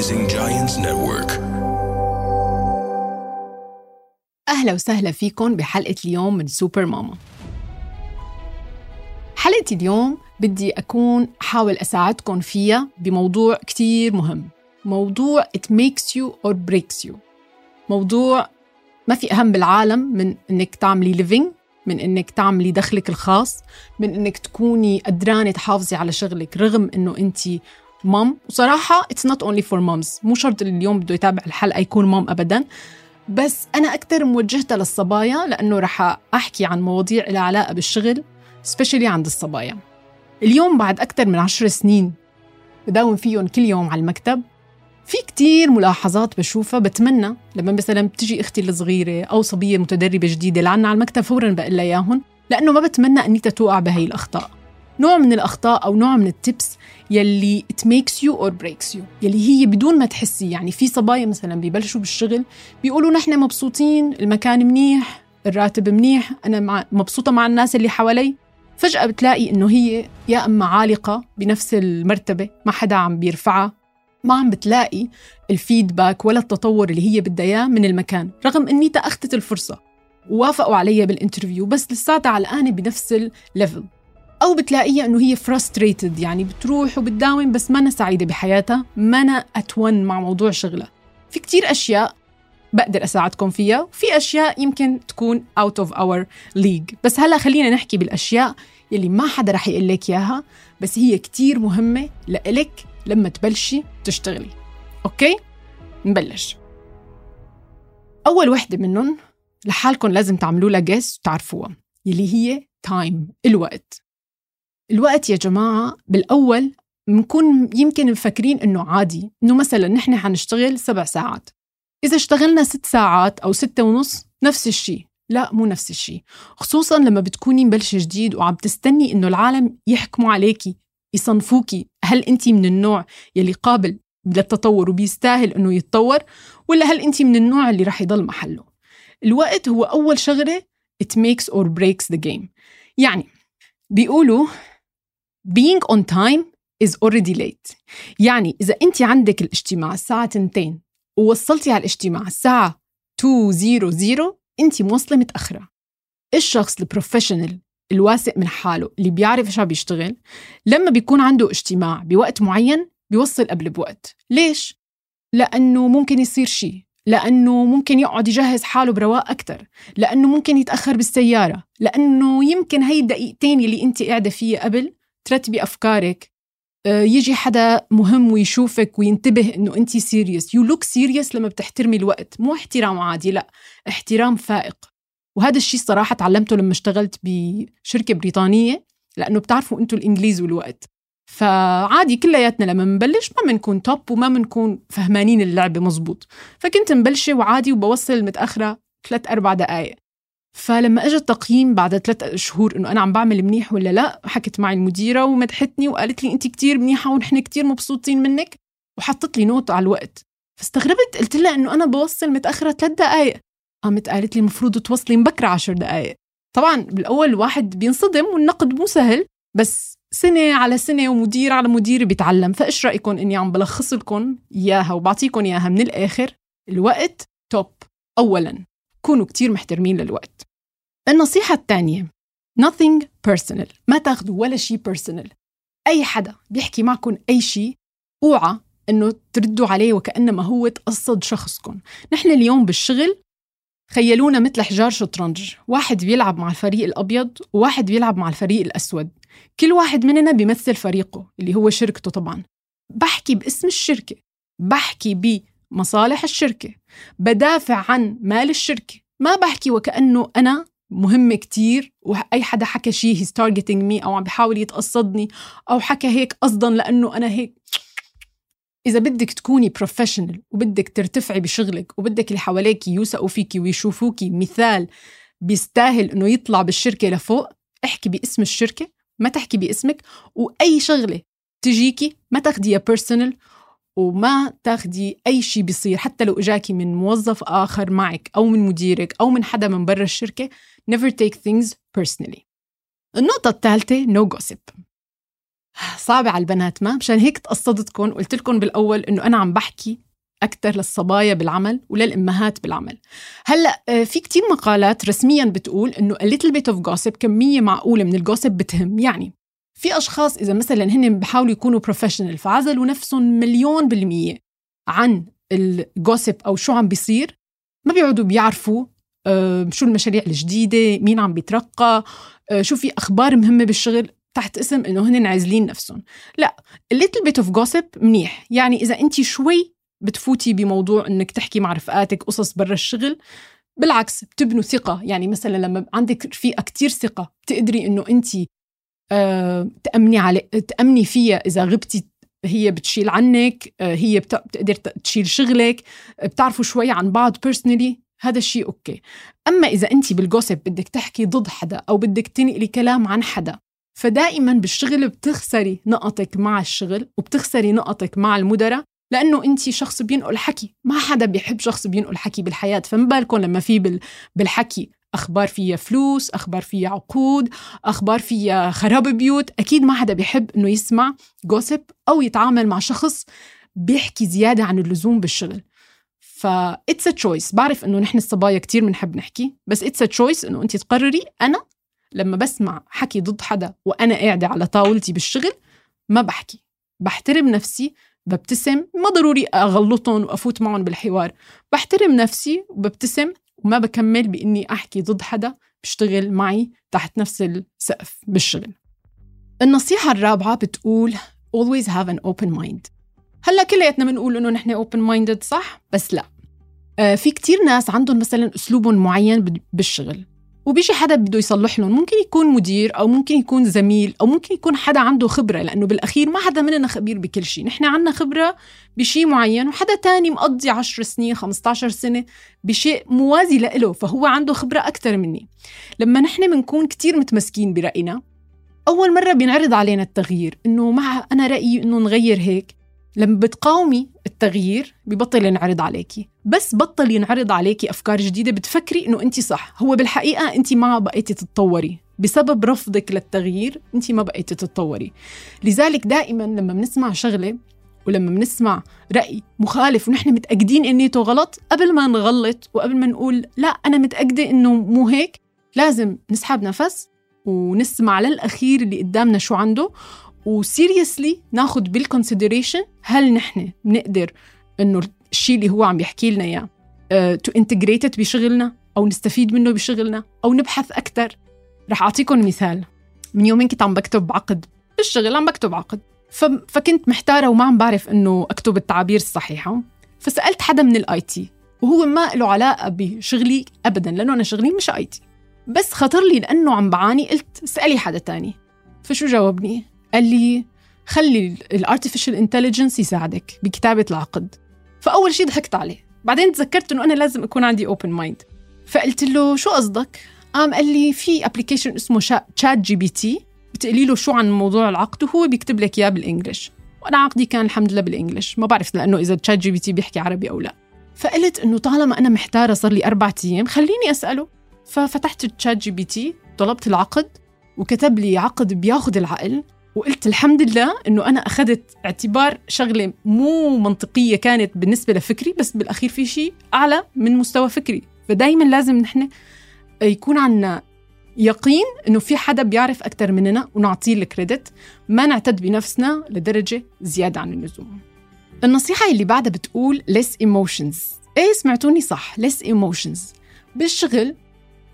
Rising Giants Network. أهلا وسهلا فيكم بحلقة اليوم من سوبر ماما حلقة اليوم بدي أكون أحاول أساعدكم فيها بموضوع كتير مهم. موضوع it makes you or breaks you. موضوع ما في أهم بالعالم من إنك تعملي living من إنك تعملي دخلك الخاص من إنك تكوني قدرانة تحافظي على شغلك رغم إنه أنت مام. وصراحة it's not only for moms. مو شرط اليوم بده يتابع الحلقة يكون مام أبدا. بس أنا أكثر موجهتها للصبايا لأنه رح أحكي عن مواضيع لها علاقة بالشغل سبيشلي عند الصبايا. اليوم بعد أكثر من عشر سنين بداوم فيهم كل يوم على المكتب. في كتير ملاحظات بشوفها بتمنى لما مثلا بتجي أختي الصغيرة أو صبية متدربة جديدة لعنا على المكتب فورا بقول لها إياهم. لأنه ما بتمنى إني توقع بهي الأخطاء. نوع من الأخطاء أو نوع من التبس يلي it makes you or breaks you يلي هي بدون ما تحسي. يعني في صبايا مثلا ببلشوا بالشغل بيقولوا نحن مبسوطين المكان منيح الراتب منيح أنا مع مبسوطة مع الناس اللي حوالي. فجأة بتلاقي إنه هي يا إما عالقة بنفس المرتبة ما حدا عم بيرفعها. ما عم بتلاقي الفيدباك ولا التطور اللي هي بدها إياه من المكان رغم إني تأخذت الفرصة. ووافقوا علي بال interview بس لساتها علقانه بنفس ال level أو بتلاقيها إنه هي frustrated يعني بتروح وبتداوم بس مانا سعيدة بحياتها مانا in tune مع موضوع شغلها. في كتير أشياء بقدر أساعدكم فيها وفي أشياء يمكن تكون out of our league بس هلأ خلينا نحكي بالأشياء يلي ما حدا رح يقول لك إياها بس هي كتير مهمة لإلك لما تبلشي تشتغلي. okay؟ نبلش. أول وحدة منهم لحالكم لازم تعملوا لها جيس وتعرفوها يلي هي تايم الوقت. الوقت يا جماعة بالأول بنكون يمكن مفكرين إنه عادي إنه مثلا نحن حنشتغل سبع ساعات. إذا اشتغلنا ست ساعات أو ستة ونص نفس الشيء. لا مو نفس الشيء. خصوصا لما بتكوني مبلشة جديد وعم تستني إنه العالم يحكموا عليكي يصنفوكي هل أنت من النوع يلي قابل للتطور وبيستاهل أنه يتطور ولا هل أنت من النوع اللي رح يضل محله؟ الوقت هو أول شغلة it makes or breaks the game. يعني بيقولوا being on time is already late. يعني إذا أنت عندك الاجتماع الساعة 2 ووصلتي على الاجتماع الساعة 200 أنت موصلة متأخرة. الشخص ال professional الواثق من حاله اللي بيعرف عم بيشتغل؟ لما بيكون عنده اجتماع بوقت معين بيوصل قبل بوقت. ليش؟ لأنه ممكن يصير شيء. لأنه ممكن يقعد يجهز حاله برواق أكثر لأنه ممكن يتأخر بالسيارة. لأنه يمكن هي الدقيقتين اللي أنت قاعدة فيها قبل ترتبي أفكارك. آه، يجي حدا مهم ويشوفك وينتبه إنه انت serious you look serious لما بتحترمي الوقت. مو احترام عادي لا. احترام فائق. وهذا الشيء الصراحة تعلمته لما اشتغلت بشركة بريطانية لأنه بتعرفوا أنتم الإنجليز والوقت. فعادي كلياتنا لما بنبلش ما بنكون توب وما بنكون فهمانين اللعبة مزبوط. فكنت مبلشة وعادي وبوصل متأخرة ثلاث أربع دقائق فلما اجى التقييم بعد ثلاث شهور انه أنا عم بعمل منيح ولا لا حكت معي المديرة ومدحتني وقالت لي انت كتير منيحة ونحن كتير مبسوطين منك وحطت لي نوت على الوقت. فاستغربت قلت لها إنه أنا بوصل متأخرة ثلاث دقائق قامت قالت لي المفروض توصلي مبكرة عشر دقائق طبعا بالأول الواحد بينصدم والنقد مو سهل بس سنة على سنة ومدير على مدير بيتعلم. فإيش رأيكم إني عم بلخص لكم إياها وبعطيكم إياها من الآخر؟ الوقت توب أولا. كونوا كتير محترمين للوقت. النصيحة الثانية nothing personal. ما تاخذوا ولا شيء personal. أي حدا بيحكي معكم أي شيء أوعى إنه تردوا عليه وكأنما هو تقصد شخصكم. نحن اليوم بالشغل خيلونا مثل حجار شطرنج. واحد بيلعب مع الفريق الأبيض وواحد بيلعب مع الفريق الأسود. كل واحد مننا بيمثل فريقه اللي هو شركته طبعا. بحكي باسم الشركة بحكي بمصالح الشركة بدافع عن مال الشركة. ما بحكي وكأنه أنا مهمة كتير وأي حدا حكى شيء he's targeting me أو عم بيحاول يتقصدني أو حكى هيك قصدا لأنه أنا هيك. إذا بدك تكوني professional وبدك ترتفعي بشغلك وبدك اللي حواليك يوثقوا فيكي ويشوفوكي مثال بيستاهل إنه يطلع بالشركة لفوق احكي باسم الشركة ما تحكي باسمك وأي شغلة تجيكي ما تاخديها personal وما تاخدي أي شيء بيصير حتى لو إجاكي من موظف آخر معك أو من مديرك أو من حدا من برا الشركة never take things personally. النقطة الثالثة no gossip. صعبة على البنات ما؟ مشان هيك تقصدتكم وقلت لكم بالأول إنه أنا عم بحكي أكثر للصبايا بالعمل وللأمهات بالعمل. هلأ آه، في كتير مقالات رسميا بتقول إنه a little bit of gossip كمية معقولة من الجوسب بتهم. يعني في أشخاص إذا مثلا هن بحاولوا يكونوا بروفيشنال فعزلوا نفسهم مليون بالمية عن الجوسب أو شو عم بيصير ما بيقعدوا بيعرفوا آه، شو المشاريع الجديدة مين عم بيترقى آه، شو في أخبار مهمة بالشغل تحت اسم إنه هن عازلين نفسهم. لا ال little bit of gossip منيح. يعني إذا أنت شوي بتفوتي بموضوع إنك تحكي مع رفقاتك قصص برا الشغل بالعكس بتبنوا ثقة. يعني مثلا لما عندك رفيقة كتير ثقة بتقدري إنه أنت تأمني علي تأمني فيها إذا غبتي هي بتشيل عنك آه هي بتقدر تشيل شغلك بتعرفوا شوي عن بعض بيرسونالي هذا الشيء أوكي. أما إذا أنت بالجوسب بدك تحكي ضد حدا أو بدك تنقلي كلام عن حدا فدائما بالشغل بتخسري نقطك مع الشغل وبتخسري نقطك مع المدراء لأنه أنت شخص بينقل حكي. ما حدا بيحب شخص بينقل حكي بالحياة. فما بالكم لما في بالحكي أخبار فيها فلوس أخبار فيها عقود أخبار فيها خراب بيوت. أكيد ما حدا بيحب إنه يسمع gossip أو يتعامل مع شخص بيحكي زيادة عن اللزوم بالشغل. ف it's a choice بعرف إنه نحن الصبايا كتير بنحب نحكي بس it's a choice إنه انت تقرري. أنا لما بسمع حكي ضد حدا وأنا قاعدة على طاولتي بالشغل ما بحكي. بحترم نفسي ببتسم. ما ضروري أغلطهم وأفوت معهم بالحوار. بحترم نفسي وببتسم. وما بكمل بإني أحكي ضد حدا بيشتغل معي تحت نفس السقف بالشغل. النصيحة الرابعة بتقول always have an open mind. هلأ كلياتنا بنقول إنه نحن open minded صح؟ بس لا. آه في كتير ناس عندهم مثلا اسلوب معين بالشغل. وبيجي حدا بده يصلح لهم. ممكن يكون مدير أو ممكن يكون زميل أو ممكن يكون حدا عنده خبرة لأنه بالأخير ما حدا مننا خبير بكل شيء. نحن عنا خبرة بشيء معين وحدا تاني مقضي 10 سنين 15 سنة بشيء موازي له فهو عنده خبرة أكثر مني. لما نحن بنكون كتير متمسكين برأينا أول مرة بينعرض علينا التغيير إنه مع أنا رأيي إنه نغير هيك لما بتقاومي التغيير ببطل ينعرض عليكي. بس بطل ينعرض عليكي أفكار جديدة بتفكري إنه أنت صح. هو بالحقيقة أنت ما بقيتي تتطوري. بسبب رفضك للتغيير أنت ما بقيتي تتطوري. لذلك دائما لما بنسمع شغلة ولما بنسمع رأي مخالف ونحن متأكدين إن نيته غلط قبل ما نغلط وقبل ما نقول لا أنا متأكدة إنه مو هيك لازم نسحب نفس ونسمع للأخير اللي قدامنا شو عنده و seriously ناخذ بال consideration هل نحن بنقدر إنه الشيء اللي هو عم يحكي لنا إياه to integrate it بشغلنا أو نستفيد منه بشغلنا أو نبحث أكثر رح اعطيكم مثال. من يومين كنت عم بكتب عقد بالشغل عم بكتب عقد. فكنت محتارة وما عم بعرف إنه أكتب التعابير الصحيحة. فسألت حدا من ال IT وهو ما له علاقة بشغلي ابدا لأنه أنا شغلي مش IT بس خطر لي لأنه عم بعاني قلت اسالي حدا تاني. فشو جاوبني؟ قال لي خلي ال artificial intelligence يساعدك بكتابة العقد. فأول شيء ضحكت عليه. بعدين تذكرت إنه أنا لازم أكون عندي open mind فقلت له شو قصدك؟ قام قال لي في application اسمه ChatGPT بتقولي له شو عن موضوع العقد وهو بيكتب لك إياه بال English. وأنا عقدي كان الحمد لله بال English. ما بعرف لأنه إذا ChatGPT بيحكي عربي أو لا. فقلت إنه طالما أنا محتارة صار لي أربع أيام خليني أسأله. ففتحت ChatGPT طلبت العقد وكتب لي عقد بياخذ العقل. وقلت الحمد لله إنه أنا أخذت اعتبار شغلة مو منطقية كانت بالنسبة لفكري بس بالأخير في شيء أعلى من مستوى فكري. فدائما لازم نحن يكون عنا يقين إنه في حدا بيعرف أكثر مننا ونعطيه ال credit. ما نعتد بنفسنا لدرجة زيادة عن اللزوم. النصيحة اللي بعدها بتقول less emotions. إيه سمعتوني صح less emotions. بالشغل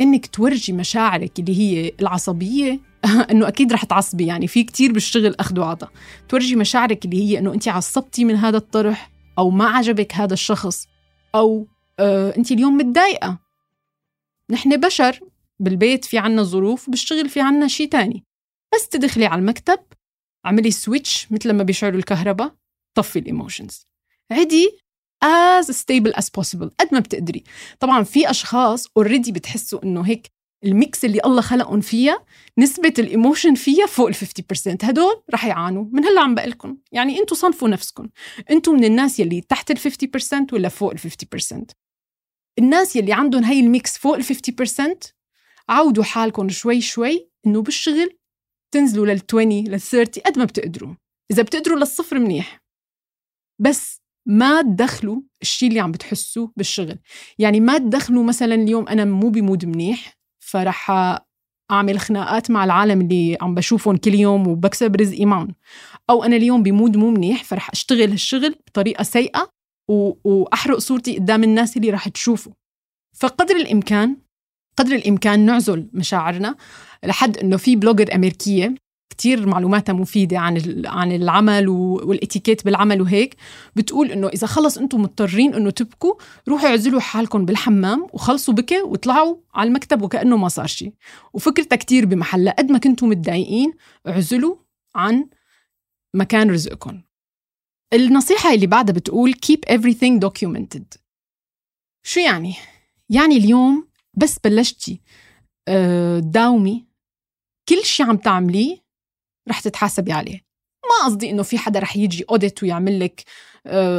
إنك تورجي مشاعرك اللي هي العصبية انه أكيد رح تعصبي يعني في كتير بالشغل أخذ وعطا. تورجي مشاعرك اللي هي إنه انت عصبتي من هذا الطرح أو ما عجبك هذا الشخص أو آه انت اليوم متضايقة. نحن بشر بالبيت في عنا ظروف وبالشغل في عنا شيء تاني. بس تدخلي على المكتب اعملي switch مثل ما بيشعلوا الكهرباء طفي ال emotions. اقعدي as stable as possible قد ما بتقدري. طبعا في أشخاص already بتحسوا إنه هيك ال mix اللي الله خلقهم فيها نسبة ال emotion فيها فوق ال 50% هدول رح يعانوا. من هلأ عم بقلكم. يعني أنتوا صنفوا نفسكم. أنتوا من الناس يلي تحت ال 50% ولا فوق ال 50% الناس يلي عندهم هاي ال mix فوق ال 50% عودوا حالكم شوي شوي إنه بالشغل تنزلوا لل20 لل30 قد ما بتقدروا. إذا بتقدروا للصفر منيح. بس ما تدخلوا الشيء اللي عم بتحسوه بالشغل. يعني ما تدخلوا مثلا اليوم أنا مو ب mood منيح. فرح أعمل خناقات مع العالم اللي عم بشوفهم كل يوم وبكسب رزقي معهم. أو أنا اليوم بمود مو منيح فرح أشتغل هالشغل بطريقة سيئة وأحرق صورتي قدام الناس اللي رح تشوفه. فقدر الإمكان قدر الإمكان نعزل مشاعرنا لحد إنه في بلوجر أمريكية كتير معلوماتها مفيدة عن عن العمل والاتيكيت بالعمل وهيك. بتقول إنه إذا خلص أنتم مضطرين إنه تبكوا روحوا اعزلوا حالكم بالحمام وخلصوا بكي وطلعوا على المكتب وكأنه ما صار شيء وفكرتها كتير بمحلها. قد ما كنتم متضايقين اعزلوا عن مكان رزقكم. النصيحة اللي بعدها بتقول keep everything documented. شو يعني؟ يعني اليوم بس بلشتي آه، داومي كل شيء عم تعمليه رح تتحاسبي عليه ما قصدي إنه في حدا رح يجي اوديت ويعمل لك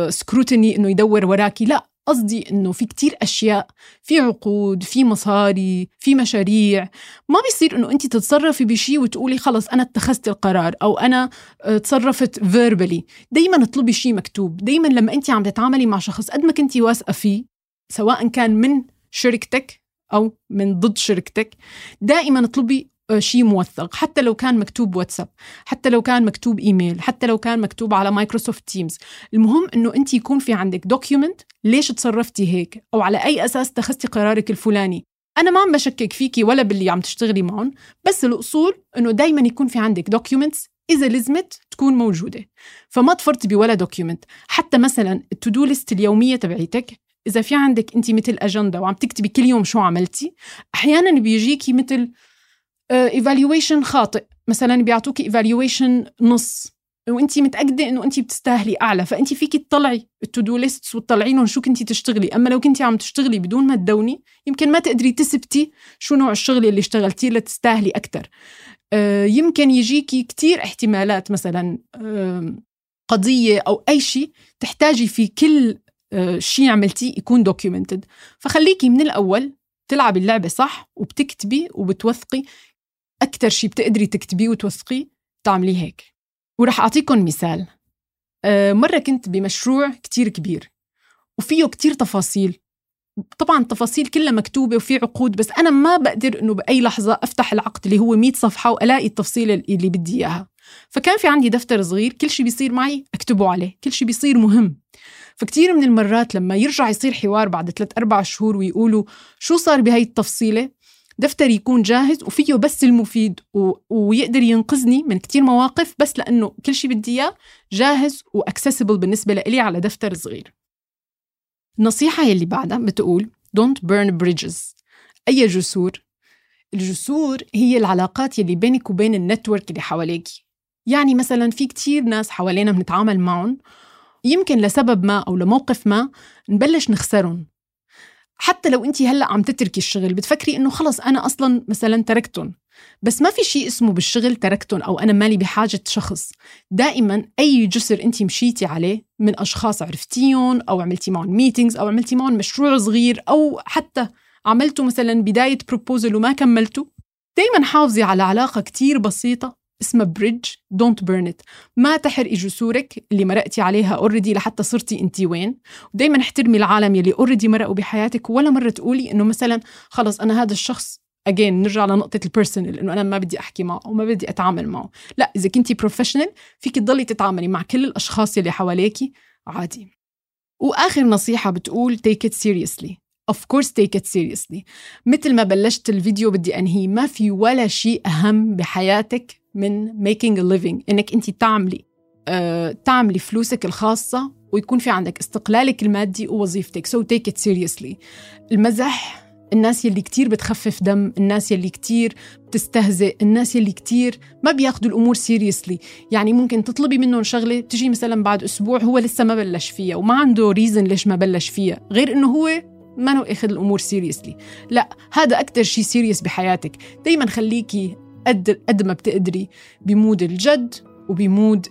سكروتني آه، إنه يدور وراكي لا. قصدي إنه في كتير أشياء في عقود في مصاري في مشاريع. ما بيصير إنه انت تتصرفي بشيء وتقولي خلص أنا اتخذت القرار أو أنا آه، تصرفت verbally دايما اطلبي شيء مكتوب. دايما لما انت عم تتعاملي مع شخص قد ما كنتي واثقة فيه سواء كان من شركتك أو من ضد شركتك دائما اطلبي شيء موثق حتى لو كان مكتوب واتساب حتى لو كان مكتوب إيميل حتى لو كان مكتوب على Microsoft Teams. المهم إنه أنت يكون في عندك document ليش تصرفتي هيك أو على أي أساس اتخذتي قرارك الفلاني. أنا ما عم بشكك فيكي ولا باللي عم تشتغلي معهم بس الأصول إنه دائما يكون في عندك documents إذا لزمت تكون موجودة. فما تفرطي بولا document حتى مثلا ال to-do list اليومية تبعيتك إذا في عندك أنت مثل أجندة وعم تكتبي كل يوم شو عملتي أحيانا بيجيكي مثل evaluation آه، خاطئ. مثلا بيعطوكي evaluation نص وانت متأكدة إنه انت بتستاهلي أعلى فانت فيكي تطلعي ال to-do list وتطلعينهم شو كنتي تشتغلي. أما لو كنتي عم تشتغلي بدون ما تدوني يمكن ما تقدري تثبتي شو نوع الشغل اللي اشتغلتيه لتستاهلي أكثر آه، يمكن يجيكي كتير احتمالات مثلا قضية أو أي شيء تحتاجي في كل آه، شيء عملتيه يكون دوكيومنتد فخليكي من الأول تلعبي اللعبة صح وبتكتبي وبتوثقي أكثر شيء بتقدري تكتبيه وتوثقيه تعمليه هيك. ورح أعطيكم مثال. آه، مرة كنت بمشروع كتير كبير وفيه كتير تفاصيل. طبعا التفاصيل كلها مكتوبة وفي عقود بس أنا ما بقدر إنه بأي لحظة أفتح العقد اللي هو 100 صفحة وألاقي التفصيل اللي بدي إياها. فكان في عندي دفتر صغير كل شيء بيصير معي أكتبه عليه كل شيء بيصير مهم. فكتير من المرات لما يرجع يصير حوار بعد ثلاث أربع شهور ويقولوا شو صار بهاي التفصيلة دفتر يكون جاهز وفيه بس المفيد و... ويقدر ينقذني من كتير مواقف بس لأنه كل شيء بدي إياه جاهز وأكسسبل بالنسبة لي على دفتر صغير. النصيحة يلي بعدها بتقول don't burn bridges. أي جسور؟ الجسور هي العلاقات يلي بينك وبين النتورك اللي حواليك. يعني مثلا في كتير ناس حوالينا بنتعامل معهم يمكن لسبب ما أو لموقف ما نبلش نخسرهم. حتى لو انت هلا عم تتركي الشغل بتفكري إنه خلص أنا أصلا مثلا تركتهم. بس ما في شيء اسمه بالشغل تركتهم أو أنا مالي بحاجة شخص. دائما أي جسر انت مشيتي عليه من أشخاص عرفتيهم أو عملتي معهم meetings أو عملتي معهم مشروع صغير أو حتى عملتوا مثلا بداية proposal وما كملتوا دايما حافظي على علاقة كتير بسيطة اسمها bridge don't burn it ما تحرقي جسورك اللي مرقتي عليها already لحتى صرتي انت وين ودائما احترمي العالم يلي already مرقوا بحياتك ولا مرة تقولي إنه مثلا خلص أنا هذا الشخص again نرجع لنقطة ال personal إنه أنا ما بدي أحكي معه أو ما بدي أتعامل معه، لا إذا كنتي professional فيك تضلي تتعاملي مع كل الأشخاص يلي حواليكي عادي. وآخر نصيحة بتقول take it seriously. of course take it seriously. مثل ما بلشت الفيديو بدي أنهيه ما في ولا شيء أهم بحياتك من making a living إنك انت تعملي uh, تعملي فلوسك الخاصة ويكون في عندك استقلالك المادي ووظيفتك. So take it seriously. المزح الناس يلي كتير بتخفف دم الناس يلي كتير بتستهزئ الناس يلي كتير ما بياخدوا الأمور seriously يعني ممكن تطلبي منهم شغلة تجي مثلا بعد أسبوع هو لسه ما بلش فيها وما عنده reason ليش ما بلش فيها غير إنه هو ما نو أخذ الأمور seriously لا هذا أكثر شيء serious بحياتك. دائما خليكي قد قد ما بتقدري ب mood الجد وب mood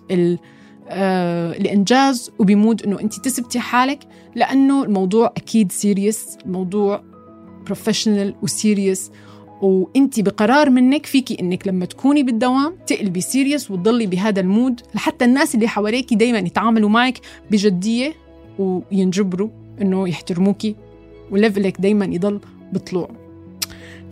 آه الإنجاز وب mood إنه انت تثبتي حالك لأنه الموضوع أكيد serious الموضوع professional و serious وانت بقرار منك فيكي إنك لما تكوني بالدوام تقلبي serious وتضلي بهذا ال mood لحتى الناس اللي حواليك دايما يتعاملوا معك بجدية وينجبروا إنه يحترموكي و level ك دايما يضل بطلوع.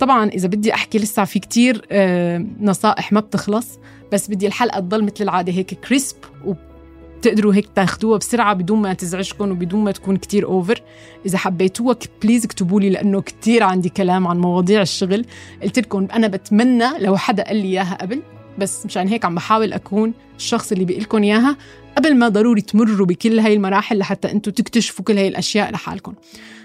طبعا إذا بدي أحكي لسه في كتير آه، نصائح ما بتخلص بس بدي الحلقة تضل مثل العادة هيك crisp وبتقدروا هيك تاخذوها بسرعة بدون ما تزعجكم وبدون ما تكون كتير over إذا حبيتوها please اكتبوا لي لأنه كتير عندي كلام عن مواضيع الشغل. قلت لكم أنا بتمنى لو حدا قال لي إياها قبل بس مشان هيك عم بحاول أكون الشخص اللي بيقول لكم إياها قبل ما ضروري تمروا بكل هاي المراحل لحتى أنتم تكتشفوا كل هاي الأشياء لحالكم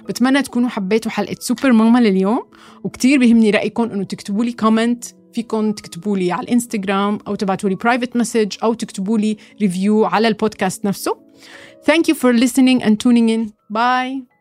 بتمنى تكونوا حبيتوا حلقة سوبر ماما لليوم وكتير بيهمني رايكم إنه تكتبوا لي comment فيكم تكتبوا لي على الانستغرام أو تبعتوا لي private message أو تكتبوا لي review على البودكاست نفسه Thank you for listening and tuning in. Bye.